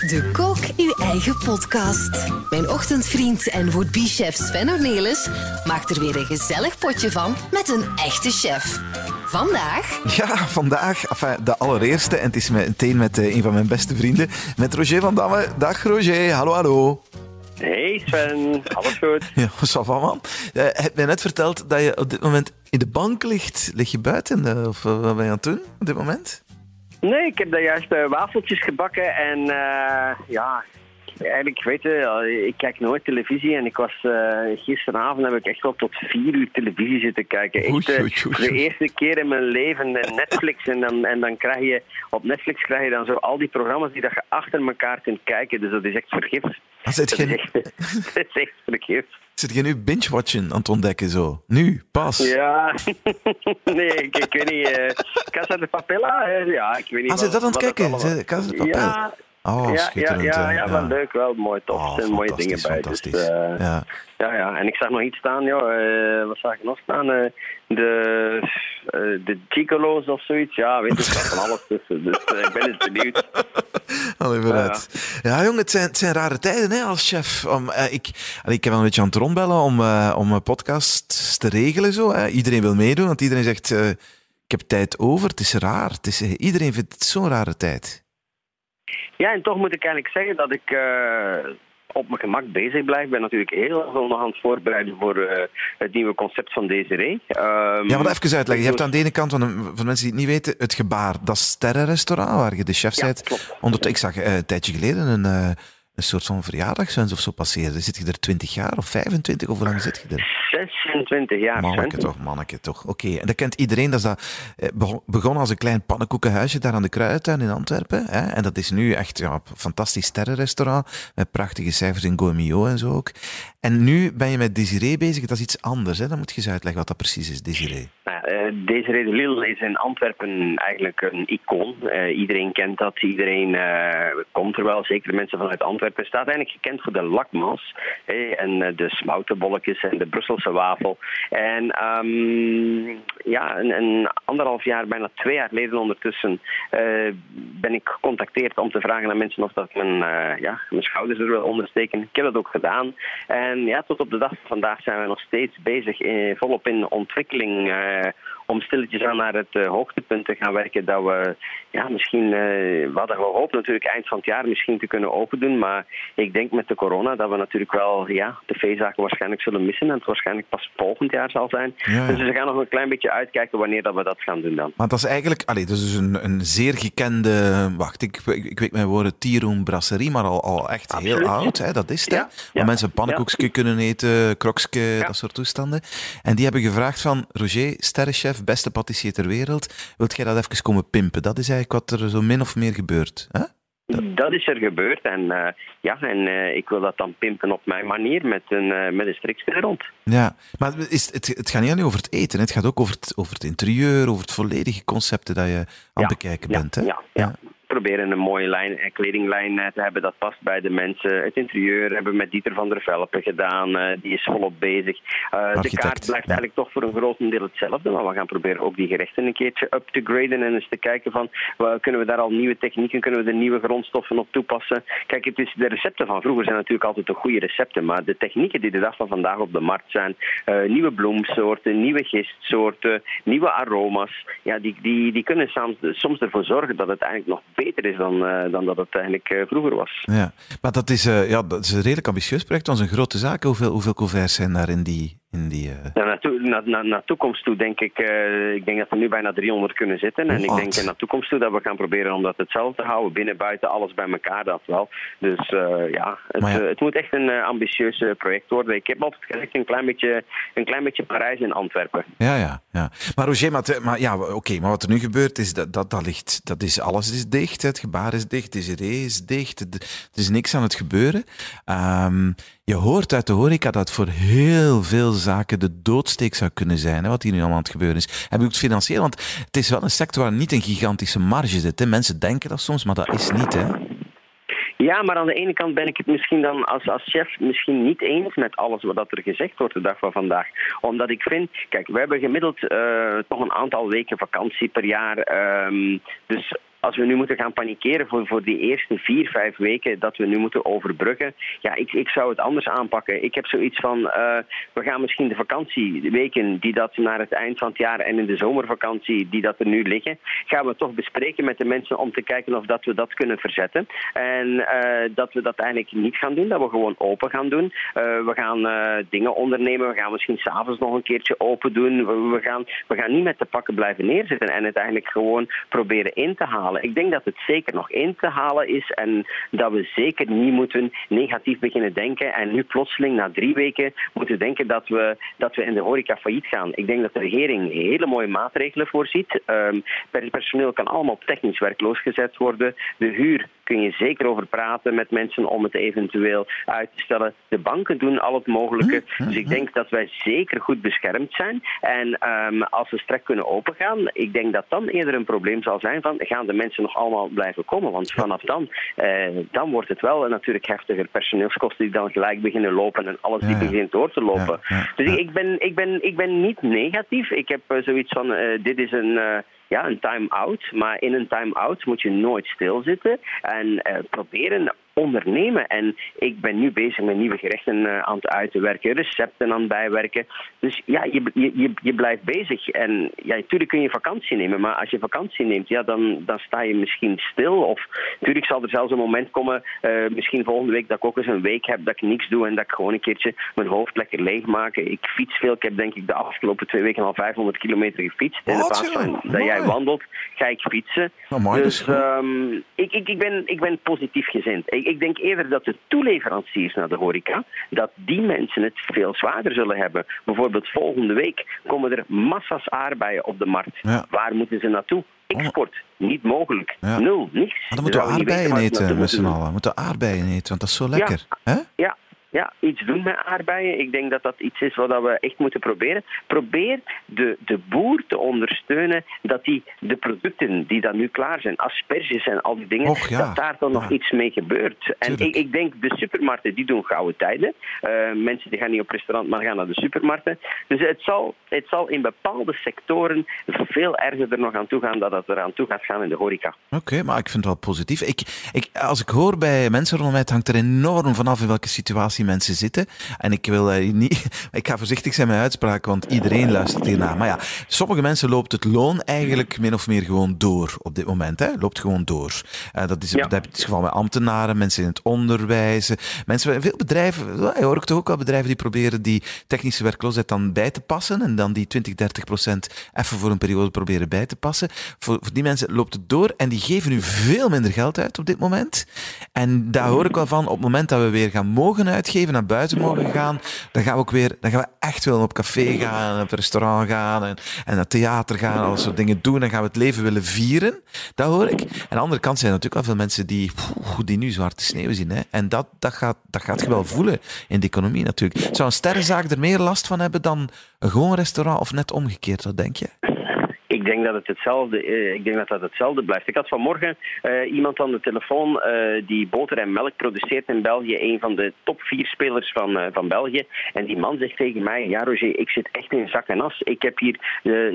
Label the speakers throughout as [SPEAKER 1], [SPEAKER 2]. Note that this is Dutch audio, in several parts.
[SPEAKER 1] De Kook Uw Eigen Podcast. Mijn ochtendvriend en would-be-chef Sven Ornelis maakt er weer een gezellig potje van met een echte chef. Vandaag...
[SPEAKER 2] Ja, vandaag enfin, de allereerste. En het is meteen met uh, een van mijn beste vrienden, met Roger van Damme. Dag Roger, hallo hallo.
[SPEAKER 3] Hey Sven, alles goed?
[SPEAKER 2] Ja, wat van man. Je hebt mij net verteld dat je op dit moment in de bank ligt. Lig je buiten? Uh, of uh, wat ben je aan het doen op dit moment?
[SPEAKER 3] Nee, ik heb daar juist uh, wafeltjes gebakken en uh, ja, eigenlijk, weet je, ik kijk nooit televisie en ik was uh, gisteravond heb ik echt wel tot vier uur televisie zitten kijken. Echt,
[SPEAKER 2] Oei, oei, oei.
[SPEAKER 3] de eerste keer in mijn leven Netflix en dan, en dan krijg je, op Netflix krijg je dan zo al die programma's die dat je achter elkaar kunt kijken, dus dat is echt vergif. Dat is echt, dat is echt vergif.
[SPEAKER 2] zit je nu binge-watchen aan het ontdekken zo? Nu, pas.
[SPEAKER 3] Ja, nee, ik, ik weet niet. eh Casa de Papella? hè? Ja, ik weet niet.
[SPEAKER 2] Ah, zit dat aan het kijken? Casa de Papel?
[SPEAKER 3] Ja,
[SPEAKER 2] Oh,
[SPEAKER 3] ja, ja,
[SPEAKER 2] schitterend.
[SPEAKER 3] ja, ja, wel leuk, wel mooi, tof.
[SPEAKER 2] Oh,
[SPEAKER 3] er zijn mooie dingen bij. Dus, eh,
[SPEAKER 2] ja.
[SPEAKER 3] ja, ja, en ik zag nog iets staan, joh. eh, wat zag ik nog staan? Eh, de, de Gigolo's of zoiets. Ja, weet je, er van alles tussen. Dus ik ben eens benieuwd.
[SPEAKER 2] Allee, vooruit. Ja, jongen, het zijn, het zijn rare tijden hè, als chef. Om, ik, ik heb wel een beetje aan het rondbellen om, om een podcast te regelen. Zo, hè. Iedereen wil meedoen, want iedereen zegt... ik heb tijd over, het is raar. Het is, iedereen vindt het zo'n rare tijd.
[SPEAKER 3] Ja, en toch moet ik eigenlijk zeggen dat ik eh, op mijn gemak bezig blijf. Ik ben natuurlijk heel veel nog aan het voorbereiden voor eh, het nieuwe concept van Desiree. Ehm,
[SPEAKER 2] Ja, maar even uitleggen. Je hebt aan de ene kant, van de, de mensen die het niet weten, het gebaar. Dat sterrenrestaurant waar je de chef
[SPEAKER 3] Ja,
[SPEAKER 2] bent.
[SPEAKER 3] klopt.
[SPEAKER 2] Onder, ik zag eh, een tijdje geleden een, een soort van verjaardagswens of zo passeren. Zit je er 20 jaar of 25 of hoe lang zit je er?
[SPEAKER 3] 26 jaar,
[SPEAKER 2] Manneke toch, manneke toch. Oké, en dat kent iedereen. Dat is dat, eh, begon- begonnen als een klein pannenkoekenhuisje daar aan de Kruidentuin in Antwerpen. Hè? En dat is nu echt ja, een fantastisch sterrenrestaurant met prachtige cijfers in Goemio en zo ook. En nu ben je met Desiree bezig. Dat is iets anders. Hè? Dan moet je eens uitleggen wat dat precies is, Desiree.
[SPEAKER 3] Nou, eh, Desiree de Lille is in Antwerpen eigenlijk een icoon. Eh, iedereen kent dat, iedereen eh, komt er wel, zeker de mensen vanuit Antwerpen. Staat eigenlijk gekend voor de lakmas en eh, de smoutenbolletjes en de Brusselse wafel. En ehm, ja, een, anderhalf jaar, bijna twee jaar geleden ondertussen, eh, ben ik gecontacteerd om te vragen aan mensen of dat mijn, eh, ja, mijn schouders er wil ondersteken. Ik heb dat ook gedaan. En ja, tot op de dag van vandaag zijn we nog steeds bezig, volop in ontwikkeling, om stilletjes aan naar het hoogtepunt te gaan werken. Dat we ja, misschien, eh, wat we hopen natuurlijk eind van het jaar misschien te kunnen open doen. Maar ik denk met de corona dat we natuurlijk wel ja, de feestdagen waarschijnlijk zullen missen. En het waarschijnlijk pas volgend jaar zal zijn.
[SPEAKER 2] Ja.
[SPEAKER 3] Dus we gaan nog een klein beetje uitkijken wanneer dat we dat gaan doen dan.
[SPEAKER 2] Maar dat is eigenlijk, allee, dat is dus een, een zeer gekende, wacht, ik, ik, ik weet mijn woorden, Tiroen Brasserie, maar al, al echt heel oud, hè, dat is het.
[SPEAKER 3] Ja?
[SPEAKER 2] Waar
[SPEAKER 3] ja,
[SPEAKER 2] mensen pannenkoekje kunnen eten, krokske, dat soort toestanden. En die hebben gevraagd van, Roger, sterrenchef, beste patissier ter wereld, wilt jij dat even komen pimpen? Dat is eigenlijk wat er zo min of meer gebeurt. Hè?
[SPEAKER 3] Dat is er gebeurd en eh, ja, en eh, ik wil dat dan pimpen op mijn manier met een, eh, met een strikje rond.
[SPEAKER 2] Ja, maar is, het, het gaat niet alleen over het eten, hè. het gaat ook over het, over het interieur, over het volledige concept dat je aan het
[SPEAKER 3] Ja,
[SPEAKER 2] bekijken
[SPEAKER 3] ja,
[SPEAKER 2] bent. Hè?
[SPEAKER 3] Ja, ja. Proberen een mooie lijn, eh, kledinglijn eh, te hebben dat past bij de mensen. Het interieur hebben we met Dieter van der Velpen gedaan. eh, die is volop bezig. De kaart blijft
[SPEAKER 2] ja.
[SPEAKER 3] eigenlijk toch voor een groot deel hetzelfde. Maar we gaan proberen ook die gerechten een keertje up te graden. En eens te kijken van, kunnen we daar al nieuwe technieken, kunnen we er nieuwe grondstoffen op toepassen. Kijk, het is, de recepten van vroeger zijn natuurlijk altijd de goede recepten. Maar de technieken die de dag van vandaag op de markt zijn, nieuwe bloemsoorten, nieuwe gistsoorten, nieuwe aroma's. Ja, die, die, die kunnen soms, soms ervoor zorgen dat het eigenlijk nog beter is dan, eh, dan dat het eigenlijk eh, vroeger was.
[SPEAKER 2] Ja, maar dat is, eh, ja, dat is een redelijk ambitieus project. Dat is een grote zaak. Hoeveel, hoeveel couverts zijn daar in die... In die eh,
[SPEAKER 3] Nou, naar, toe- naar, naar, naar toekomst toe denk ik, eh, ik denk dat we nu bijna 300 kunnen zitten. En ik
[SPEAKER 2] Wat?
[SPEAKER 3] denk naar toekomst toe dat we gaan proberen om dat hetzelfde te houden. Binnen, buiten, alles bij elkaar, dat wel. Dus eh, ja, het,
[SPEAKER 2] ja.
[SPEAKER 3] het moet echt een ambitieus project worden. Ik heb altijd gezegd een klein beetje, een klein beetje Parijs en Antwerpen.
[SPEAKER 2] Ja, ja, ja. Maar Roger, maar, maar ja, oké, maar wat er nu gebeurt is dat, dat, dat ligt, dat is, alles is dicht, het gebaar is dicht, de ree is dicht, er is niks aan het gebeuren. Ehm, je hoort uit de horeca dat voor heel veel zaken de doodsteek zou kunnen zijn, hè, wat hier nu allemaal aan het gebeuren is. En ook het financieel, want het is wel een sector waar niet een gigantische marge zit. Hè. Mensen denken dat soms, maar dat is niet. Hè.
[SPEAKER 3] Ja, maar aan de ene kant ben ik het misschien dan als, als chef misschien niet eens met alles wat er gezegd wordt de dag van vandaag. Omdat ik vind, kijk, we hebben gemiddeld eh, toch een aantal weken vakantie per jaar. ehm, dus als we nu moeten gaan panikeren voor, voor die eerste vier, vijf weken dat we nu moeten overbruggen, ja, ik, ik zou het anders aanpakken. Ik heb zoiets van, uh, we gaan misschien de vakantieweken die dat naar het eind van het jaar en in de zomervakantie die dat er nu liggen, gaan we toch bespreken met de mensen om te kijken of dat we dat kunnen verzetten. En uh, dat we dat eigenlijk niet gaan doen, dat we gewoon open gaan doen. Uh, we gaan dingen ondernemen, we gaan misschien s'avonds nog een keertje open doen. We, we, gaan, we gaan niet met de pakken blijven neerzitten en het eigenlijk gewoon proberen in te halen. Ik denk dat het zeker nog in te halen is en dat we zeker niet moeten negatief beginnen denken en nu plotseling na drie weken moeten denken dat we, dat we in de horeca failliet gaan. Ik denk dat de regering hele mooie maatregelen voorziet. Um, personeel kan allemaal technisch werkloos gezet worden. De huur kun je zeker over praten met mensen om het eventueel uit te stellen. De banken doen al het mogelijke. Hm, hm, dus ik hm. denk dat wij zeker goed beschermd zijn. En um, als we straks kunnen opengaan, ik denk dat dan eerder een probleem zal zijn van gaan de mensen nog allemaal blijven komen. Want vanaf dan, uh, dan wordt het wel natuurlijk heftiger. Personeelskosten die dan gelijk beginnen lopen en alles die begint door te lopen. dus ik ben, ik, ben, ik ben niet negatief. Ik heb uh, zoiets van, uh, dit is een ja, een time-out. Maar in een time-out moet je nooit stilzitten en uh, proberen ondernemen. En ik ben nu bezig met nieuwe gerechten uh, aan het uitwerken, recepten aan het bijwerken. Dus ja, je, je, je blijft bezig. En ja, natuurlijk kun je vakantie nemen, maar als je vakantie neemt, ja, dan, dan sta je misschien stil. Of natuurlijk zal er zelfs een moment komen, uh, misschien volgende week, dat ik ook eens een week heb dat ik niks doe en dat ik gewoon een keertje mijn hoofd lekker leeg maak. Ik fiets veel. Ik heb denk ik de afgelopen twee weken al 500 kilometer gefietst. In plaats van dat jij wandelt, ga ik fietsen.
[SPEAKER 2] Mooi,
[SPEAKER 3] dus um, ik, ik, ik, ben, ik ben positief gezind. Ik, ik denk eerder dat de toeleveranciers naar de horeca, dat die mensen het veel zwaarder zullen hebben. Bijvoorbeeld volgende week komen er massa's aardbeien op de markt.
[SPEAKER 2] Ja.
[SPEAKER 3] Waar moeten ze naartoe? Export, niet mogelijk.
[SPEAKER 2] Ja.
[SPEAKER 3] Nul, niks.
[SPEAKER 2] Maar dan moeten we aardbeien eten met z'n allen. We moeten aardbeien eten, want dat is zo lekker.
[SPEAKER 3] Ja, ja ja, iets doen met aardbeien. Ik denk dat dat iets is wat we echt moeten proberen. Probeer de, de boer te ondersteunen dat die de producten die dan nu klaar zijn, asperges en al die dingen,
[SPEAKER 2] Och, ja.
[SPEAKER 3] dat daar dan nog iets mee gebeurt. En ik, ik denk de supermarkten die doen gouden tijden. Eh, mensen die gaan niet op restaurant, maar gaan naar de supermarkten. Dus het zal, het zal in bepaalde sectoren veel erger er nog aan toe gaan dat het er aan toe gaat gaan in de horeca.
[SPEAKER 2] Oké, maar ik vind het wel positief. Ik, ik, als ik hoor bij mensen rondom mij, het hangt er enorm vanaf in welke situatie mensen zitten. En ik wil eh, niet... Ik ga voorzichtig zijn met mijn uitspraak, want iedereen luistert hiernaar. Maar ja, sommige mensen loopt het loon eigenlijk min of meer gewoon door op dit moment. Hè? Loopt gewoon door. Eh, dat is
[SPEAKER 3] Ja.
[SPEAKER 2] dat heb je het geval met ambtenaren, mensen in het onderwijs. Mensen, veel bedrijven, je hoort toch ook wel bedrijven die proberen die technische werkloosheid dan bij te passen. En dan die 20, 30 procent even voor een periode proberen bij te passen. Voor, voor die mensen loopt het door en die geven nu veel minder geld uit op dit moment. En daar hoor ik wel van, op het moment dat we weer gaan mogen uitgeven, naar buiten mogen gaan, dan gaan we ook weer, dan gaan we echt wel op café gaan, en op restaurant gaan en, en naar theater gaan, al soort dingen doen. Dan gaan we het leven willen vieren. Dat hoor ik. En aan de andere kant zijn er natuurlijk wel veel mensen die, die nu zwarte sneeuw zien. Hè? En dat, dat, gaat, dat gaat je wel voelen in de economie natuurlijk. Zou een sterrenzaak er meer last van hebben dan een gewoon restaurant of net omgekeerd? Wat denk je?
[SPEAKER 3] Ik denk dat het hetzelfde, eh, ik denk dat dat hetzelfde blijft. Ik had vanmorgen eh, iemand aan de telefoon eh, die boter en melk produceert in België, een van de top vier spelers van, van België. En die man zegt tegen mij: Ja, Roger, ik zit echt in zak en as. Ik heb hier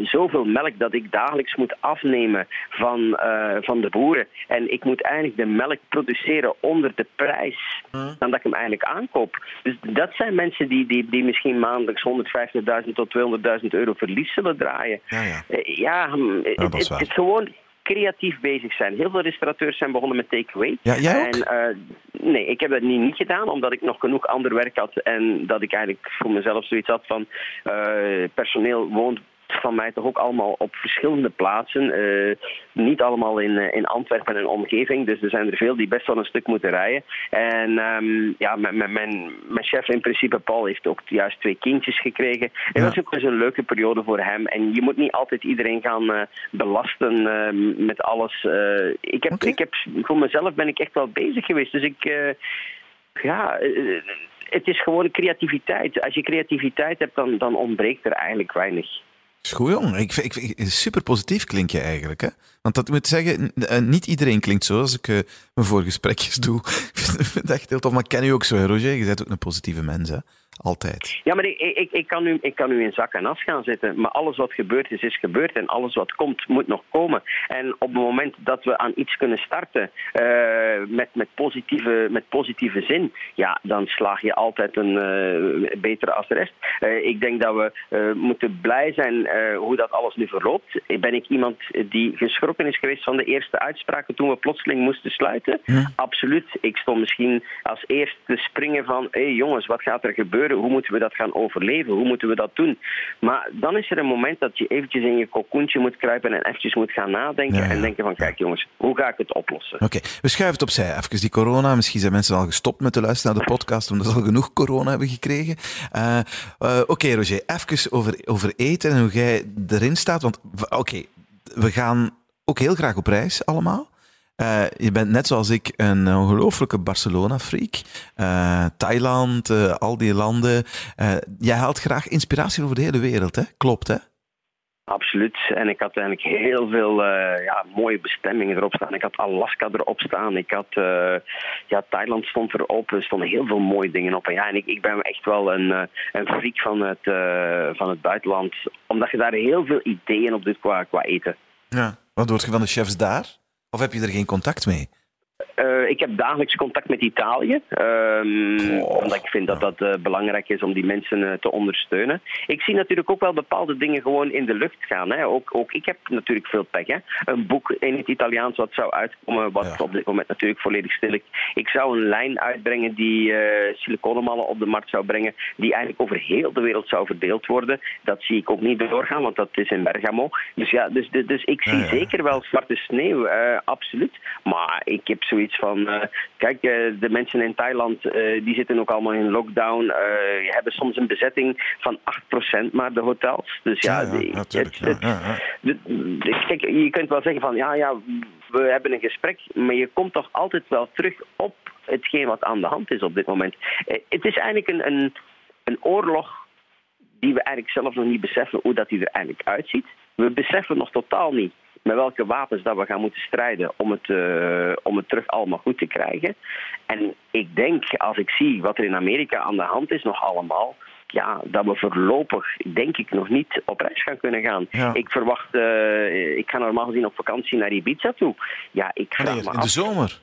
[SPEAKER 3] zoveel melk dat ik dagelijks moet afnemen van, van de boeren. En ik moet eigenlijk de melk produceren onder de prijs dan dat ik hem eigenlijk aankoop. Dus dat zijn mensen die, die, die misschien maandelijks 150.000 tot 200.000 euro verlies zullen draaien.
[SPEAKER 2] Ja, ja.
[SPEAKER 3] Ja, het,
[SPEAKER 2] is
[SPEAKER 3] het,
[SPEAKER 2] waar.
[SPEAKER 3] het gewoon creatief bezig zijn. Heel veel restaurateurs zijn begonnen met takeaway.
[SPEAKER 2] Ja, jij ook?
[SPEAKER 3] En, eh, nee, ik heb dat niet, niet gedaan, omdat ik nog genoeg ander werk had en dat ik eigenlijk voor mezelf zoiets had van eh, personeel woont van mij toch ook allemaal op verschillende plaatsen. Eh, niet allemaal in, eh, in Antwerpen en omgeving. Dus er zijn er veel die best wel een stuk moeten rijden. En ehm, ja, mijn, mijn, mijn, chef in principe, Paul, heeft ook juist twee kindjes gekregen. En
[SPEAKER 2] Ja.
[SPEAKER 3] dat is ook eens een leuke periode voor hem. En je moet niet altijd iedereen gaan eh, belasten eh, met alles. Ik, heb, ik heb, voor mezelf ben ik echt wel bezig geweest. Dus ik... ja, het is gewoon creativiteit. Als je creativiteit hebt, dan, dan ontbreekt er eigenlijk weinig.
[SPEAKER 2] Is goed, jong. Ik, ik, super positief klink je eigenlijk. Hè? Want dat moet zeggen, eh, niet iedereen klinkt zo als ik eh, mijn voorgesprekjes doe. ik vind het echt heel tof. Maar ik ken u ook zo, Roger. Je bent ook een positieve mens. Hè? Altijd.
[SPEAKER 3] Ja, maar ik, ik, ik, kan nu, ik kan nu in zak en as gaan zitten. Maar alles wat gebeurd is, is gebeurd. En alles wat komt, moet nog komen. En op het moment dat we aan iets kunnen starten uh, met, met, positieve, met positieve zin, ja, dan slaag je altijd een uh, betere als de rest. Uh, ik denk dat we moeten blij zijn hoe dat alles nu verloopt. Ben ik iemand die geschrokken is geweest van de eerste uitspraken toen we plotseling moesten sluiten? Hm. Absoluut. Ik stond misschien als eerste te springen van: hé hey jongens, wat gaat er gebeuren? Hoe moeten we dat gaan overleven? Hoe moeten we dat doen? Maar dan is er een moment dat je eventjes in je cocoentje moet kruipen en eventjes moet gaan nadenken. En denken van, kijk jongens, hoe ga ik het oplossen?
[SPEAKER 2] Oké, we schuiven het opzij. Even die corona. Misschien zijn mensen al gestopt met te luisteren naar de podcast, omdat ze al genoeg corona hebben gekregen. Uh, uh, Oké, Roger, even over, over eten en hoe jij erin staat. Want oké, we gaan ook heel graag op reis allemaal. Uh, je bent net zoals ik een ongelooflijke Barcelona-freak. Uh, Thailand, uh, al die landen. jij haalt graag inspiratie over de hele wereld, hè? Klopt, hè?
[SPEAKER 3] Absoluut. En ik had eigenlijk heel veel ja, mooie bestemmingen erop staan. Ik had Alaska erop staan. Ik had ja, Thailand stond erop. Er stonden heel veel mooie dingen op. En, ja, en ik, ik ben echt wel een, een freak van het, van het buitenland. Omdat je daar heel veel ideeën op doet qua, qua eten.
[SPEAKER 2] Ja. Wat word je van de chefs daar? Of heb je er geen contact mee?
[SPEAKER 3] Uh, ik heb dagelijks contact met Italië. Um, oh, omdat ik vind dat dat uh, belangrijk is om die mensen uh, te ondersteunen. Ik zie natuurlijk ook wel bepaalde dingen gewoon in de lucht gaan. Hè. Ook, ook ik heb natuurlijk veel pech. Hè. Een boek in het Italiaans wat zou uitkomen, wat ja. op dit moment natuurlijk volledig stil ligt. Ik zou een lijn uitbrengen die siliconenmallen op de markt zou brengen, die eigenlijk over heel de wereld zou verdeeld worden. Dat zie ik ook niet doorgaan, want dat is in Bergamo. Dus ja, dus, dus, dus ik zie ja, zeker wel zwarte sneeuw, absoluut. Maar ik heb zoiets van, uh, kijk, uh, de mensen in Thailand uh, die zitten ook allemaal in lockdown. Je hebben soms een bezetting van 8% maar de hotels. Dus ja, kijk, je kunt wel zeggen van, ja, ja, we hebben een gesprek, maar je komt toch altijd wel terug op hetgeen wat aan de hand is op dit moment. het is eigenlijk een, een, een oorlog die we eigenlijk zelf nog niet beseffen hoe dat die er eigenlijk uitziet. We beseffen nog totaal niet met welke wapens dat we gaan moeten strijden om het, uh, om het terug allemaal goed te krijgen. En ik denk, als ik zie wat er in Amerika aan de hand is, nog allemaal, ja, dat we voorlopig, denk ik, nog niet op reis gaan kunnen gaan. Ja. Ik verwacht, uh, ik ga normaal gezien op vakantie naar Ibiza toe. Ja, ik vraag?
[SPEAKER 2] In de zomer?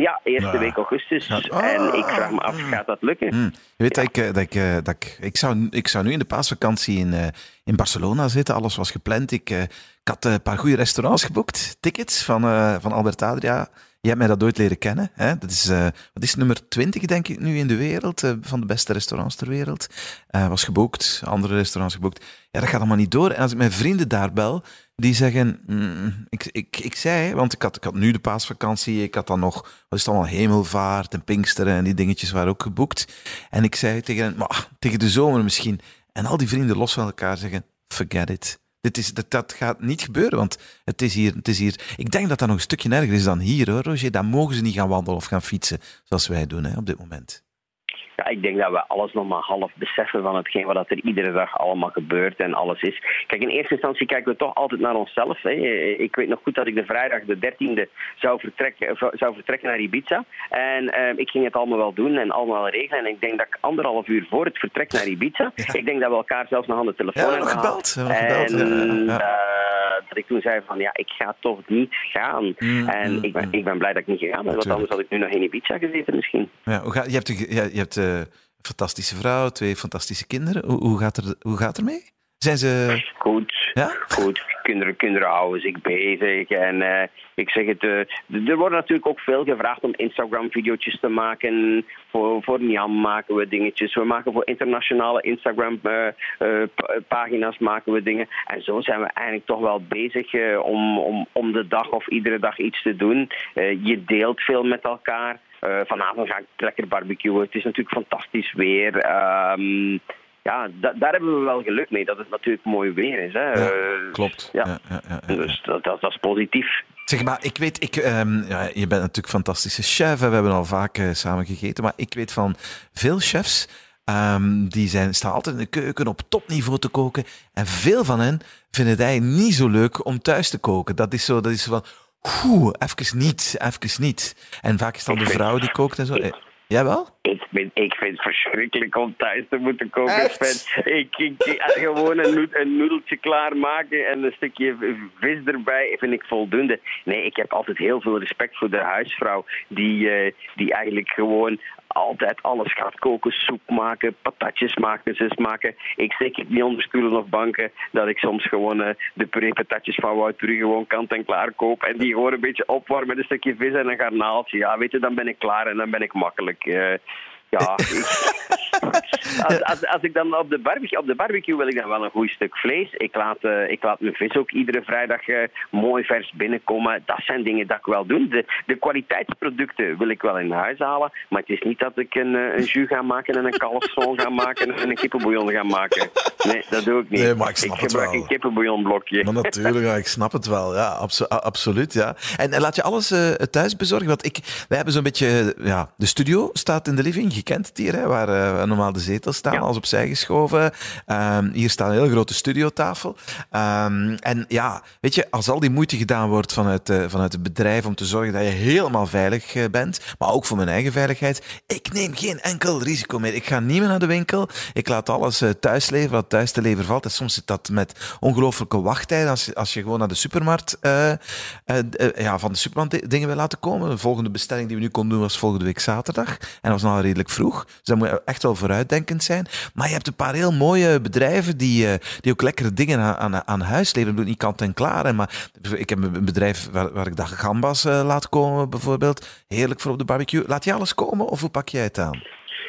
[SPEAKER 3] Ja, eerste week augustus. En ik vraag me af, gaat dat lukken?
[SPEAKER 2] Hmm. Je weet dat, ik, dat, ik, dat ik... Ik zou, ik zou nu in de paasvakantie in, uh, in Barcelona zitten. Alles was gepland. Ik, ik had een paar goede restaurants geboekt. Tickets van, uh, van Albert Adria. Je hebt mij dat ooit leren kennen. Hè? Dat is, wat is nummer 20, denk ik, nu in de wereld. van de beste restaurants ter wereld. was geboekt. Andere restaurants geboekt. Ja, dat gaat allemaal niet door. En als ik mijn vrienden daar bel die zeggen, mm, ik, ik, ik zei, want ik had, ik had nu de paasvakantie, ik had dan nog, wat is het allemaal, hemelvaart en pinksteren en die dingetjes waren ook geboekt. En ik zei tegen maar tegen de zomer misschien. En al die vrienden los van elkaar zeggen, forget it. Dit is, dat, dat gaat niet gebeuren, want het is, hier, het is hier... Ik denk dat dat nog een stukje erger is dan hier, hoor, Roger. Daar mogen ze niet gaan wandelen of gaan fietsen, zoals wij doen hè, op dit moment.
[SPEAKER 3] Ja, ik denk dat we alles nog maar half beseffen van hetgeen wat er iedere dag allemaal gebeurt en alles is. Kijk, in eerste instantie kijken we toch altijd naar onszelf. Hè. Ik weet nog goed dat ik de vrijdag de 13e zou vertrekken, zou vertrekken naar Ibiza. En uh, ik ging het allemaal wel doen en allemaal regelen. En ik denk dat ik anderhalf uur voor het vertrek naar Ibiza, ja. ik denk dat we elkaar zelfs nog aan de telefoon
[SPEAKER 2] ja, hebben gebeld.
[SPEAKER 3] En, gebeld. Ja, uh, dat ik toen zei van ja, ik ga toch niet gaan. Mm, en mm, ik, ben, mm. ik ben blij dat ik niet gegaan ben, want anders had ik nu nog in Ibiza gezeten misschien.
[SPEAKER 2] Ja, je hebt, je hebt een fantastische vrouw, twee fantastische kinderen. Hoe, hoe, gaat, er, hoe gaat er mee? Zijn ze...
[SPEAKER 3] Goed,
[SPEAKER 2] ja?
[SPEAKER 3] goed. Kinderen, kinderen houden zich bezig. En uh, ik zeg het, uh, er wordt natuurlijk ook veel gevraagd om Instagram-video's te maken. Voor, voor Niam maken we dingetjes. We maken voor internationale Instagram-pagina's uh, maken we dingen. En zo zijn we eigenlijk toch wel bezig om, om, om de dag of iedere dag iets te doen. je deelt veel met elkaar. Uh, vanavond ga ik lekker barbecuen. Het is natuurlijk fantastisch weer. Um, ja, daar hebben we wel geluk mee dat het natuurlijk mooi weer is. Hè.
[SPEAKER 2] Ja, uh, klopt.
[SPEAKER 3] Ja. ja dus dat, dat, dat, is positief.
[SPEAKER 2] Zeg maar, ik weet, ik, um, je bent natuurlijk fantastische chef. We hebben al vaak uh, samen gegeten. Maar ik weet van veel chefs. Um, die zijn, staan altijd in de keuken op topniveau te koken. En veel van hen vinden het eigenlijk niet zo leuk om thuis te koken. Dat is zo, dat is zo van Oeh, even niet, even niet. En vaak is het dan de vrouw die kookt en zo. Jawel?
[SPEAKER 3] Ik, vind, ik vind het verschrikkelijk om thuis te moeten koken, Sven. Ik, ik, gewoon een, een noedeltje klaarmaken en een stukje vis erbij vind ik voldoende. Nee, ik heb altijd heel veel respect voor de huisvrouw die, uh, die eigenlijk gewoon altijd alles gaat koken, soep maken, patatjes maken, zus maken. Ik steek het niet onder stoelen of banken dat ik soms gewoon uh, de puree patatjes van Wout gewoon kant en klaar koop en die gewoon een beetje opwarmen met een stukje vis en een garnaaltje. Ja, weet je, dan ben ik klaar en dan ben ik makkelijk. Uh, ja, als, als, als, ik dan op de, barbecue, op de barbecue wil ik dan wel een goed stuk vlees. Ik laat, uh, ik laat mijn vis ook iedere vrijdag uh, mooi vers binnenkomen. Dat zijn dingen dat ik wel doe. De, de kwaliteitsproducten wil ik wel in huis halen. Maar het is niet dat ik een, uh, een jus ga maken en een kalfszoon ga maken en een kippenbouillon ga maken. Nee, dat doe ik niet.
[SPEAKER 2] Nee, maar ik snap
[SPEAKER 3] ik
[SPEAKER 2] het
[SPEAKER 3] gebruik
[SPEAKER 2] wel.
[SPEAKER 3] een kippenbouillonblokje.
[SPEAKER 2] Maar natuurlijk, ja, ik snap het wel. Ja, abso absoluut. Ja. En, en, laat je alles thuis bezorgen? Want ik, wij hebben zo'n beetje... Ja, de studio staat in de living kent het hier, hè, waar uh, normaal de zetels staan, ja. als opzij geschoven. Um, hier staat een heel grote studiotafel. Um, en ja, weet je, als al die moeite gedaan wordt vanuit, uh, vanuit het bedrijf om te zorgen dat je helemaal veilig uh, bent, maar ook voor mijn eigen veiligheid, ik neem geen enkel risico meer. Ik ga niet meer naar de winkel. Ik laat alles thuis leveren, wat thuis te leveren valt. En soms zit dat met ongelooflijke wachttijden. Als, als je gewoon naar de supermarkt, ja, van de supermarkt dingen wil laten komen. De volgende bestelling die we nu konden doen was volgende week zaterdag. En dat was nog redelijk vroeg. Dus dan moet je echt wel vooruitdenkend zijn. Maar je hebt een paar heel mooie bedrijven die, die ook lekkere dingen aan, aan, aan huis leveren. Dat niet kant en klaar. Maar ik heb een bedrijf waar, waar ik dag gambas uh, laat komen, bijvoorbeeld. Heerlijk voor op de barbecue. Laat je alles komen of hoe pak jij het aan?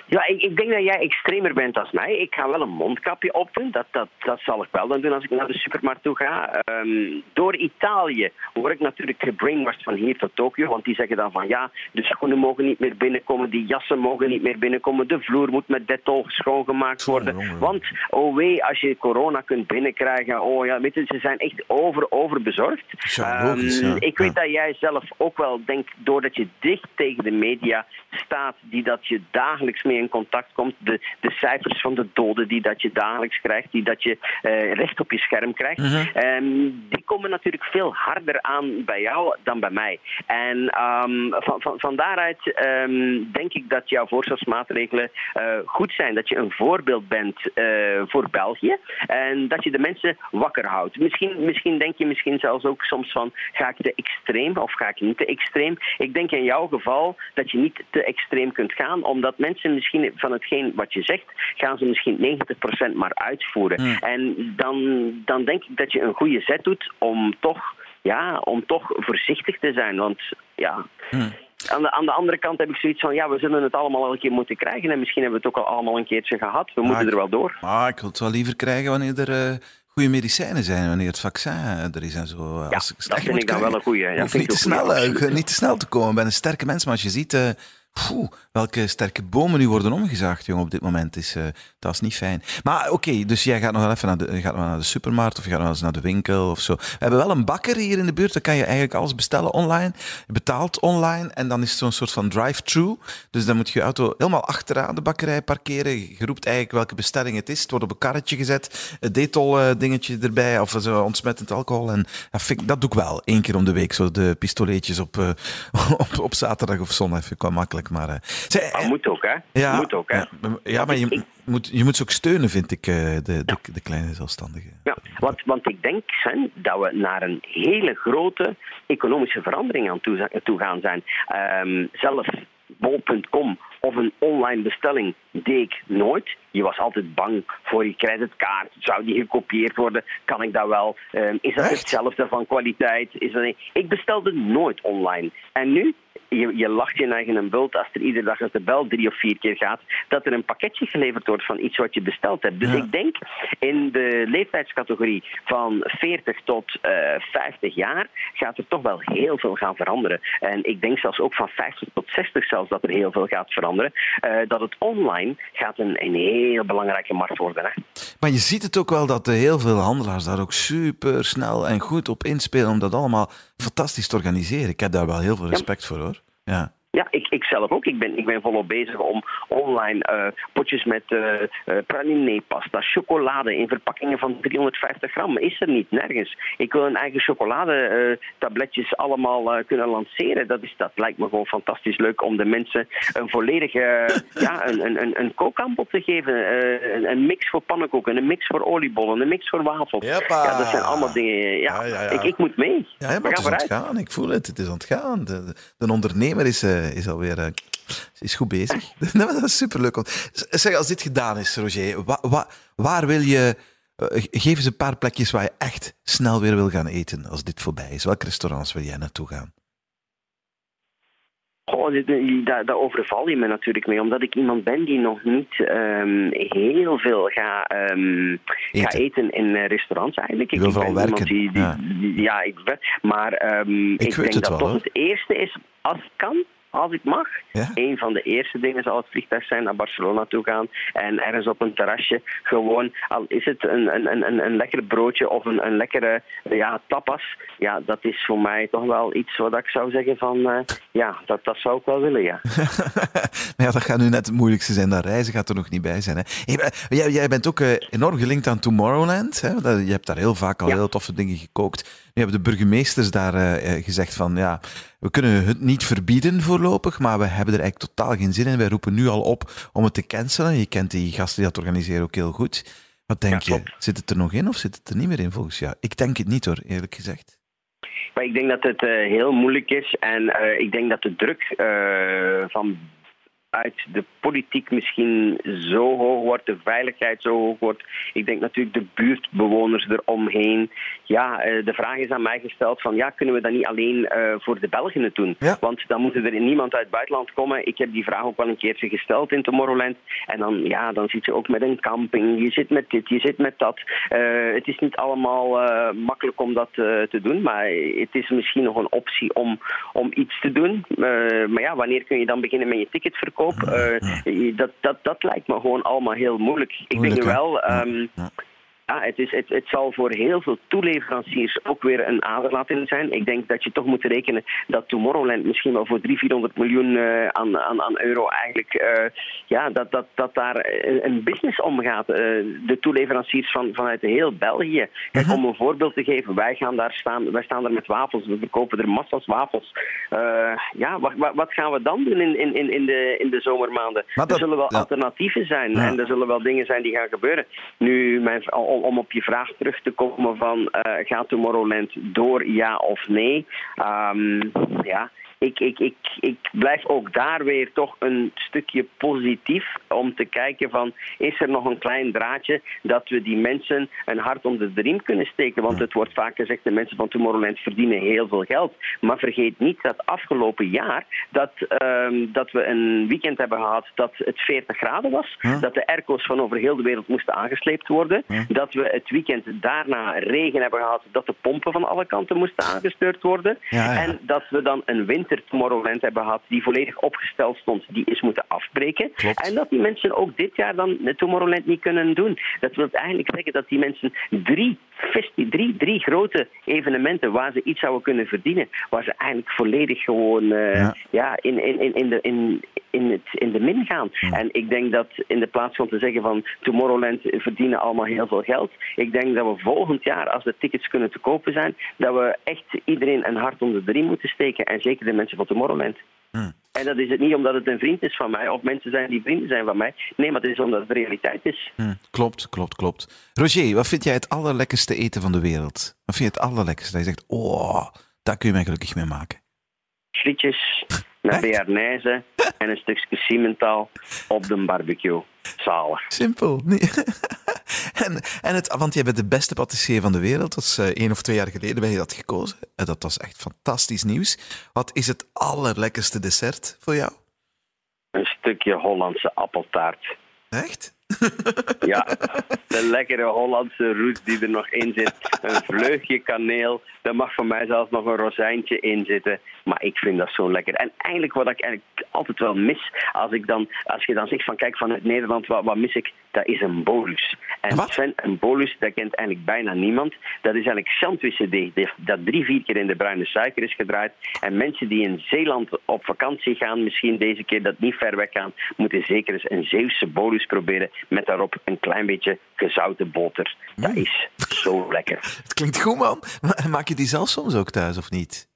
[SPEAKER 3] Ja, ik, ik, denk dat jij extremer bent als mij. Ik ga wel een mondkapje opdoen. Dat, dat, dat zal ik wel dan doen als ik naar de supermarkt toe ga. Um, door Italië word ik natuurlijk gebrainwashed van hier tot Tokio. Want die zeggen dan van ja, de schoenen mogen niet meer binnenkomen. Die jassen mogen niet meer binnenkomen. De vloer moet met detol schoongemaakt worden. Oh, want, oh wee, als je corona kunt binnenkrijgen. Oh ja, weet je, ze zijn echt over, over bezorgd.
[SPEAKER 2] Ja, logisch,
[SPEAKER 3] um,
[SPEAKER 2] ja.
[SPEAKER 3] Ik weet dat jij zelf ook wel denkt, doordat je dicht tegen de media staat, die dat je dagelijks mee in contact komt. De, de cijfers van de doden die dat je dagelijks krijgt, die dat je uh, recht op je scherm krijgt,
[SPEAKER 2] Mhm.
[SPEAKER 3] um, die komen natuurlijk veel harder aan bij jou dan bij mij. En um, van, van, van, daaruit um, denk ik dat jouw voorzorgsmaatregelen uh, goed zijn. Dat je een voorbeeld bent uh, voor België en dat je de mensen wakker houdt. Misschien, misschien denk je misschien zelfs ook soms van ga ik te extreem of ga ik niet te extreem. Ik denk in jouw geval dat je niet te extreem kunt gaan, omdat mensen misschien van hetgeen wat je zegt, gaan ze misschien 90% maar uitvoeren.
[SPEAKER 2] Hmm.
[SPEAKER 3] En dan, dan denk ik dat je een goede zet doet om toch, ja, om toch voorzichtig te zijn. Want ja.
[SPEAKER 2] Hmm.
[SPEAKER 3] Aan de, aan de andere kant heb ik zoiets van, ja, we zullen het allemaal wel een keer moeten krijgen. En misschien hebben we het ook al allemaal een keertje gehad. We moeten
[SPEAKER 2] ik,
[SPEAKER 3] er wel door.
[SPEAKER 2] Maar ik wil het wel liever krijgen wanneer er uh, goede medicijnen zijn, wanneer het vaccin er is en zo.
[SPEAKER 3] Ja,
[SPEAKER 2] Als ik
[SPEAKER 3] dat vind ik dan wel een goede. Ja,
[SPEAKER 2] hoeft niet te, snel, uh, niet te snel te komen. Ik ben een sterke mens, maar als je ziet... Uh, Welke sterke bomen nu worden omgezaagd, jongen, op dit moment. Is, uh, dat is niet fijn. Maar oké, dus jij gaat nog wel even naar de, gaat naar de supermarkt of je gaat nog eens naar de winkel of zo. We hebben wel een bakker hier in de buurt, daar kan je eigenlijk alles bestellen online. Je betaalt online en dan is het zo'n soort van drive-thru. Dus dan moet je je auto helemaal achteraan de bakkerij parkeren. Je roept eigenlijk welke bestelling het is. Het wordt op een karretje gezet, een detol uh, dingetje erbij of zo ontsmettend alcohol. En dat, dat doe ik wel, één keer om de week. Zo de pistoletjes op, uh, op, op zaterdag of zondag, vind ik wel makkelijk. Maar, uh,
[SPEAKER 3] zij, maar moet ook, hè?
[SPEAKER 2] Ja,
[SPEAKER 3] moet ook, hè?
[SPEAKER 2] Ja, ja maar je, ik, moet, je moet ze ook steunen, vind ik, uh, de, de, ja. de, kleine zelfstandigen.
[SPEAKER 3] Ja, want, want ik denk, Sven, dat we naar een hele grote economische verandering aan toe, toe gaan zijn. Um, zelf bol.com of een online bestelling deed ik nooit. Je was altijd bang voor je creditkaart. Zou die gekopieerd worden? Kan ik dat wel? Um, is dat
[SPEAKER 2] Echt?
[SPEAKER 3] hetzelfde van kwaliteit? Is dat? Ik bestelde nooit online. En nu? Je, je lacht je eigen een bult als er iedere dag als de bel drie of vier keer gaat, dat er een pakketje geleverd wordt van iets wat je besteld hebt. Dus
[SPEAKER 2] Ja.
[SPEAKER 3] ik denk in de leeftijdscategorie van 40 tot uh, 50 jaar gaat er toch wel heel veel gaan veranderen. En ik denk zelfs ook van 50 tot 60 zelfs dat er heel veel gaat veranderen. Uh, dat het online gaat een, een heel belangrijke markt worden. Hè?
[SPEAKER 2] Maar je ziet het ook wel dat heel veel handelaars daar ook super snel en goed op inspelen om dat allemaal fantastisch te organiseren. Ik heb daar wel heel veel respect ja. voor hoor. Ja.
[SPEAKER 3] Ja, ik, ik zelf ook. Ik ben, ik ben volop bezig om online uh, potjes met uh, uh, praline, pasta, chocolade in verpakkingen van 350 gram. Is er niet, nergens. Ik wil een eigen chocoladetabletjes allemaal kunnen lanceren. Dat, is, dat lijkt me gewoon fantastisch leuk om de mensen een volledige ja, een, een, een, een kookaanbod te geven. Een, een, mix voor pannenkoeken, een mix voor oliebollen, een mix voor wafels. Ja, dat zijn allemaal dingen. Ja, ja, ja Ik, ik moet mee.
[SPEAKER 2] Ja, maar het is ontgaan. Ik voel het. Het is ontgaan. De, de ondernemer is, is alweer uh, is goed bezig. dat is superleuk. Zeg, als dit gedaan is, Roger, wa, wa, waar wil je... Uh, geef eens een paar plekjes waar je echt snel weer wil gaan eten als dit voorbij is. Welke restaurants wil jij naartoe gaan?
[SPEAKER 3] Oh, daar, daar, overval je me natuurlijk mee, omdat ik iemand ben die nog niet um, heel veel ga, um, eten. ga eten in restaurants eigenlijk.
[SPEAKER 2] Ik wil vooral werken. Die,
[SPEAKER 3] die, ja. Die, ja, ik, maar um, ik, ik denk dat wel, toch hoor. het eerste is, als het kan, als ik mag. Ja? Een van de eerste dingen zal het vliegtuig zijn naar Barcelona toe gaan en ergens op een terrasje gewoon, al is het een, een, een, een lekker broodje of een, een lekkere ja, tapas, ja, dat is voor mij toch wel iets wat ik zou zeggen van, uh, ja, dat, dat zou ik wel willen, ja.
[SPEAKER 2] maar ja, dat gaat nu net het moeilijkste zijn, dat reizen gaat er nog niet bij zijn. Hè? Jij, jij bent ook uh, enorm gelinkt aan Tomorrowland, hè? je hebt daar heel vaak al heel toffe dingen gekookt. Nu hebben de burgemeesters daar uh, gezegd van, ja, we kunnen het niet verbieden voorlopig, maar we hebben er eigenlijk totaal geen zin in. Wij roepen nu al op om het te cancelen. Je kent die gasten die dat organiseren ook heel goed. Wat denk je? Zit het er nog in of zit het er niet meer in volgens jou? Ik denk het niet hoor, eerlijk gezegd.
[SPEAKER 3] Maar ik denk dat het uh, heel moeilijk is en uh, ik denk dat de druk uh, van uit de politiek misschien zo hoog wordt, de veiligheid zo hoog wordt. Ik denk natuurlijk de buurtbewoners eromheen. Ja, eh, de vraag is aan mij gesteld van ja, kunnen we dat niet alleen uh, voor de Belgen doen? Ja. Want dan moet er niemand uit het buitenland komen. Ik heb die vraag ook wel een keertje gesteld in Tomorrowland. En dan, ja, dan zit je ook met een camping, je zit met dit, je zit met dat. Uh, het is niet allemaal uh, makkelijk om dat te doen, maar het is misschien nog een optie om, om iets te doen. maar ja, wanneer kun je dan beginnen met je ticket Uh, dat, dat, dat lijkt me gewoon allemaal heel moeilijk. Ik denk wel. Um, ja, het, is, het, het zal voor heel veel toeleveranciers ook weer een aderlating zijn. Ik denk dat je toch moet rekenen dat Tomorrowland misschien wel voor 300, 400 miljoen uh, aan, aan, aan euro eigenlijk, uh, ja, dat, dat, dat daar een business omgaat. Uh, de toeleveranciers van, vanuit heel België. Kijk, om een voorbeeld te geven, wij gaan daar staan, wij staan daar met wafels, we verkopen er massa's wafels. ja, wat, wat, gaan we dan doen in, in, in, de, in de zomermaanden? er zullen wel alternatieven zijn ja. en er zullen wel dingen zijn die gaan gebeuren. Nu, mijn om, op je vraag terug te komen van uh, gaat Tomorrowland door ja of nee? Um, ja, ik, ik, ik, ik blijf ook daar weer toch een stukje positief om te kijken van is er nog een klein draadje dat we die mensen een hart onder de riem kunnen steken. Want het wordt vaak gezegd de mensen van Tomorrowland verdienen heel veel geld. Maar vergeet niet dat afgelopen jaar dat, um, dat we een weekend hebben gehad dat het 40 graden was. Dat de airco's van over heel de wereld moesten aangesleept worden. Dat we het weekend daarna regen hebben gehad dat de pompen van alle kanten moesten aangestuurd worden. Ja, ja. En dat we dan een winter Tomorrowland hebben gehad die volledig opgesteld stond, die is moeten afbreken.
[SPEAKER 2] Klopt.
[SPEAKER 3] En dat die mensen ook dit jaar dan Tomorrowland niet kunnen doen. Dat wil eigenlijk zeggen dat die mensen drie, drie, drie grote evenementen waar ze iets zouden kunnen verdienen, waar ze eigenlijk volledig gewoon uh, ja. ja. in, in, in, de, in, in, het, in de min gaan. Ja. En ik denk dat in de plaats van te zeggen van Tomorrowland verdienen allemaal heel veel geld, ik denk dat we volgend jaar, als de tickets kunnen te kopen zijn, dat we echt iedereen een hart onder de riem moeten steken. En zeker de mensen van Tomorrowland. Hmm. En dat is het niet omdat het een vriend is van mij of mensen zijn die vrienden zijn van mij. Nee, maar het is omdat het de realiteit is.
[SPEAKER 2] Hmm. Klopt, klopt, klopt. Roger, wat vind jij het allerlekkerste eten van de wereld? Wat vind je het allerlekkerste? Dat je zegt, oh, daar kun je mij gelukkig mee maken.
[SPEAKER 3] Frietjes, met bearnaise en een stukje Simmental op de barbecue. Zalig.
[SPEAKER 2] Simpel. Nee. en, en het, want jij bent de beste patissier van de wereld. Dat is uh, één of twee jaar geleden ben je dat gekozen. En dat was echt fantastisch nieuws. Wat is het allerlekkerste dessert voor jou?
[SPEAKER 3] Een stukje Hollandse appeltaart.
[SPEAKER 2] Echt?
[SPEAKER 3] Ja, de lekkere Hollandse roet die er nog in zit. Een vleugje kaneel. Er mag voor mij zelfs nog een rozijntje in zitten. Maar ik vind dat zo lekker. En eigenlijk wat ik eigenlijk altijd wel mis, als, ik dan, als je dan zegt van kijk vanuit Nederland, wat, wat mis ik? Dat is een bolus. En
[SPEAKER 2] Wat?
[SPEAKER 3] Sven, een bolus, dat kent eigenlijk bijna niemand. Dat is eigenlijk zandwissendeeg dat drie, vier keer in de bruine suiker is gedraaid. En mensen die in Zeeland op vakantie gaan, misschien deze keer dat niet ver weg gaan, moeten zeker eens een Zeeuwse bolus proberen met daarop een klein beetje gezouten boter. Dat is zo lekker.
[SPEAKER 2] Het klinkt goed, man. Ma- Maak je die zelf soms ook thuis, of niet?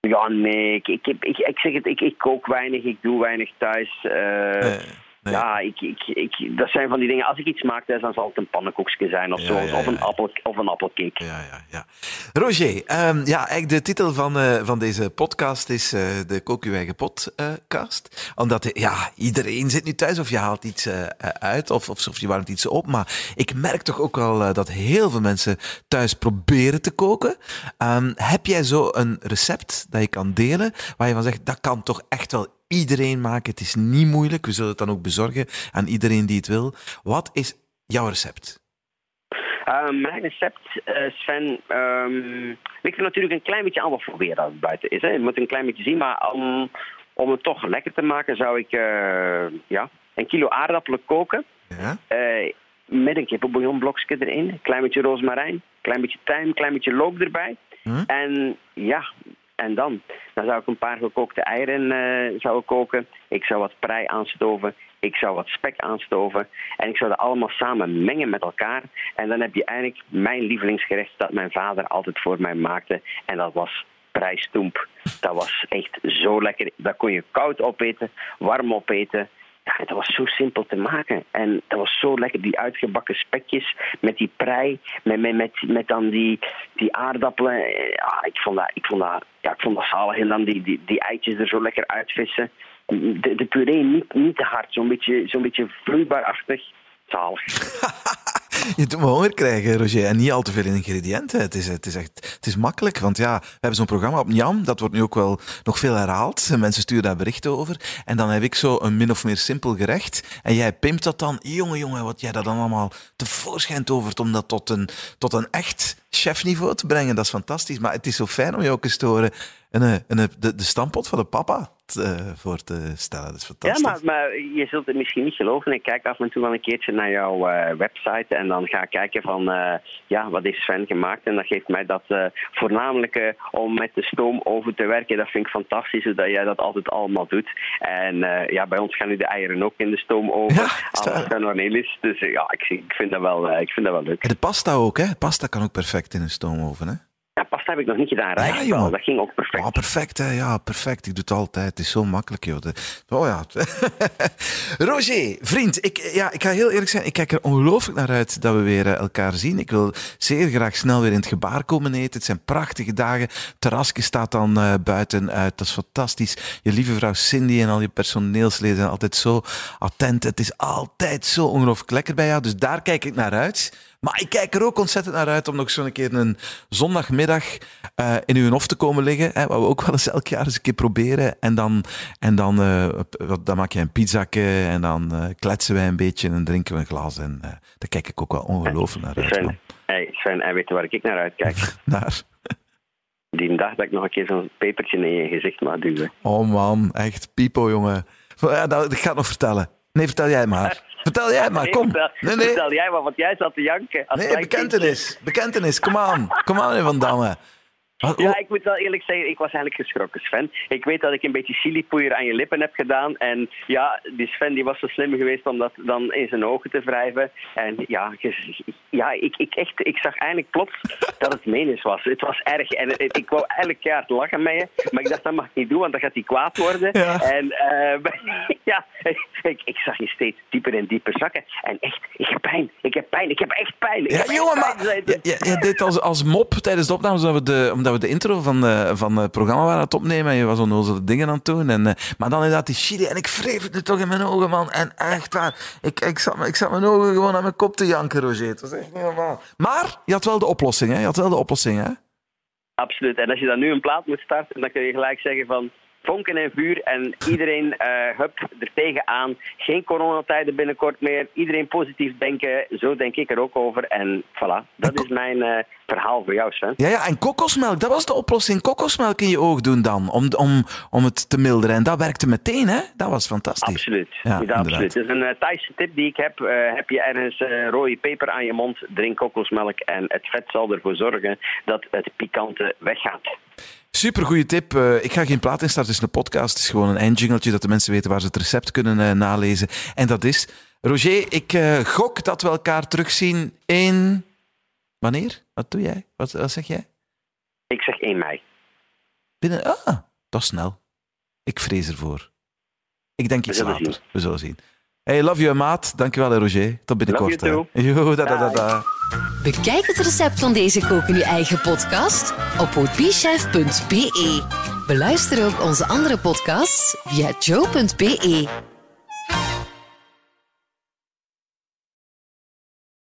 [SPEAKER 3] Ja, nee, ik, ik, heb- ik, ik zeg het, ik, ik kook weinig, ik doe weinig thuis. Eh,
[SPEAKER 2] nee.
[SPEAKER 3] Ja, ik, ik, ik, dat zijn van die dingen. Als ik iets maak thuis, dan zal het een pannenkoekje zijn of
[SPEAKER 2] Ja,
[SPEAKER 3] zo.
[SPEAKER 2] ja,
[SPEAKER 3] Of, een appel, of een appelcake.
[SPEAKER 2] Ja, ja, ja. Roger, ehm, ja, eigenlijk de titel van, eh, van deze podcast is eh, de Kook Uw Eigen Podcast. Omdat eh, ja, iedereen zit nu thuis of je haalt iets uit of, of, of je warmt iets op. Maar ik merk toch ook wel dat heel veel mensen thuis proberen te koken. Ehm, heb jij zo een recept dat je kan delen waar je van zegt, dat kan toch echt wel iedereen maken. Het is niet moeilijk. We zullen het dan ook bezorgen aan iedereen die het wil. Wat is jouw recept?
[SPEAKER 3] Eh, mijn recept, eh, Sven, ehm ligt er natuurlijk een klein beetje voor weer dat het buiten is. Hè. Je moet een klein beetje zien, maar om, om het toch lekker te maken zou ik eh, ja, een kilo aardappelen koken.
[SPEAKER 2] Ja?
[SPEAKER 3] eh, met een kippenbouillonblokje erin, een klein beetje rozemarijn, een klein beetje tijm, een klein beetje look erbij.
[SPEAKER 2] Hm?
[SPEAKER 3] En ja, en dan? Dan zou ik een paar gekookte eieren eh, zou koken. Ik zou wat prei aanstoven. Ik zou wat spek aanstoven. En ik zou dat allemaal samen mengen met elkaar. En dan heb je eigenlijk mijn lievelingsgerecht dat mijn vader altijd voor mij maakte. En dat was prijstoemp. Dat was echt zo lekker. Dat kon je koud opeten, warm opeten. Ja, dat was zo simpel te maken. En dat was zo lekker, die uitgebakken spekjes met die prei, met, met, met, dan die, die aardappelen. Ja, ik vond dat, ik vond dat, ja, ik vond dat zalig. En dan die, die, die eitjes er zo lekker uitvissen. De, de puree niet, niet te hard, zo'n beetje, zo'n beetje vloeibaarachtig. Zalig.
[SPEAKER 2] Je doet me honger krijgen, Roger. En niet al te veel ingrediënten. Het is, het is echt het is makkelijk. Want ja, we hebben zo'n programma op Njam. Dat wordt nu ook wel nog veel herhaald. Mensen sturen daar berichten over. En dan heb ik zo een min of meer simpel gerecht. En jij pimpt dat dan. Jongen, jongen, wat jij dat dan allemaal tevoorschijn tovert om dat tot een, tot een echt chefniveau te brengen. Dat is fantastisch. Maar het is zo fijn om je ook eens te horen een, een, de, de stampot van de papa te- voor te stellen. Dat is
[SPEAKER 3] Ja,
[SPEAKER 2] fantastisch.
[SPEAKER 3] maar, maar je zult het misschien niet geloven. Ik kijk af en toe wel een keertje naar jouw eh, website en dan ga ik kijken van, eh, ja, wat is Sven gemaakt? En dat geeft mij dat eh, voornamelijk eh, om met de stoomoven te werken. Dat vind ik fantastisch, dat jij dat altijd allemaal doet. En eh, ja, bij ons gaan nu de eieren ook in de stoomoven.
[SPEAKER 2] Ja, sta-
[SPEAKER 3] Alles van Cornelis. Dus eh, ja, ik, ik, vind dat wel, eh, ik vind dat wel leuk.
[SPEAKER 2] De pasta ook, hè? Pasta kan ook perfect in een stoomoven, hè?
[SPEAKER 3] Ja, pasta heb ik nog niet gedaan.
[SPEAKER 2] Ja, jongen.
[SPEAKER 3] dat ging ook perfect.
[SPEAKER 2] Oh, perfect, hè? Ja, perfect. Ik doe het altijd. Het is zo makkelijk, joh. Oh ja. Roger, vriend, ik, ja, ik ga heel eerlijk zijn. Ik kijk er ongelooflijk naar uit dat we weer eh, elkaar zien. Ik wil zeer graag snel weer in het gebaar komen eten. Het zijn prachtige dagen. Terrasje staat dan eh, buiten uit. Dat is fantastisch. Je lieve vrouw Cindy en al je personeelsleden zijn altijd zo attent. Het is altijd zo ongelooflijk lekker bij jou. Dus daar kijk ik naar uit. Maar ik kijk er ook ontzettend naar uit om nog zo'n keer een zondagmiddag eh, in uw hof te komen liggen. Hè, wat we ook wel eens elk jaar eens een keer proberen. En dan, en dan, eh, dan maak je een pizzake en dan eh, kletsen wij een beetje en drinken we een glas. En daar kijk ik ook wel ongelooflijk naar uit.
[SPEAKER 3] Sven, hey, Sven, en weet je waar ik naar uitkijk?
[SPEAKER 2] Naar.
[SPEAKER 3] Die dag dat ik nog een keer zo'n pepertje in je gezicht mag duwen.
[SPEAKER 2] Oh man, echt pipo, jongen. Ja, dat, ik ga het nog vertellen. Nee, vertel jij maar. Vertel jij maar, kom.
[SPEAKER 3] Vertel,
[SPEAKER 2] Nee, nee.
[SPEAKER 3] vertel jij maar, want jij zat te janken. Als
[SPEAKER 2] Nee, bekentenis. Bekentenis, kom aan. Kom aan, Van Damme. Wat-.
[SPEAKER 3] Ja, ik moet wel eerlijk zeggen, ik was eigenlijk geschrokken, Sven. Ik weet dat ik een beetje chilipoeier aan je lippen heb gedaan. En ja, die Sven die was zo slim geweest om dat dan in zijn ogen te wrijven. En ja, ja ik, ik, echt, ik zag eigenlijk plots dat het menens was. Het was erg. En het- ik wou eigenlijk keihard lachen met je. Maar ik dacht, dat mag ik niet doen, want dan gaat hij kwaad worden.
[SPEAKER 2] Ja.
[SPEAKER 3] En eh, ja, ik, ik zag je steeds dieper en dieper zakken. En echt, ik heb pijn. Ik heb pijn. Ik heb echt pijn. Ik
[SPEAKER 2] Ja, jongen, maar je, je, je deed als, als mop tijdens de opnames, omdat we de, omdat we de intro van, van het programma waren aan het opnemen en je was onnozele dingen aan het doen. En, eh, maar dan inderdaad die chili en ik wreef het toch in mijn ogen, man. En echt waar, ik, ik, zat, ik zat mijn ogen gewoon aan mijn kop te janken, Roger. Het was echt niet normaal. Maar je had wel de oplossing, hè? Je had wel de oplossing, hè?
[SPEAKER 3] Absoluut. En als je dan nu een plaat moet starten, dan kun je gelijk zeggen van... vonken en vuur en iedereen uh, hup, er tegenaan. Geen coronatijden binnenkort meer. Iedereen positief denken. Zo denk ik er ook over. En voilà, dat is mijn uh, verhaal voor jou, Sven.
[SPEAKER 2] Ja, ja, en kokosmelk, dat was de oplossing. Kokosmelk in je oog doen dan, om, om, om het te milderen. En dat werkte meteen, hè? Dat was fantastisch.
[SPEAKER 3] Absoluut. Ja, ja absoluut. Is een uh, Thaise tip die ik heb. heb je ergens rode peper aan je mond, drink kokosmelk en het vet zal ervoor zorgen dat het pikante weggaat.
[SPEAKER 2] Super goede tip. Uh, ik ga geen plaat instarten, het is een podcast. Het is gewoon een eindjingeltje dat de mensen weten waar ze het recept kunnen uh, nalezen. En dat is... Roger, ik uh, gok dat we elkaar terugzien in... Wanneer? Wat doe jij? Wat, wat zeg jij?
[SPEAKER 3] Ik zeg 1 mei.
[SPEAKER 2] Binnen... Ah, dat is snel. Ik vrees ervoor. Ik denk iets later. Zien. We zullen zien. Hey, love you, maat. Dankjewel, Roger. Tot binnenkort.
[SPEAKER 3] Love you
[SPEAKER 2] too. Yo, da, da, da, da.
[SPEAKER 1] Bekijk het recept van deze koken je eigen podcast op woordbichef.be. Beluister ook onze andere podcasts via joe.be.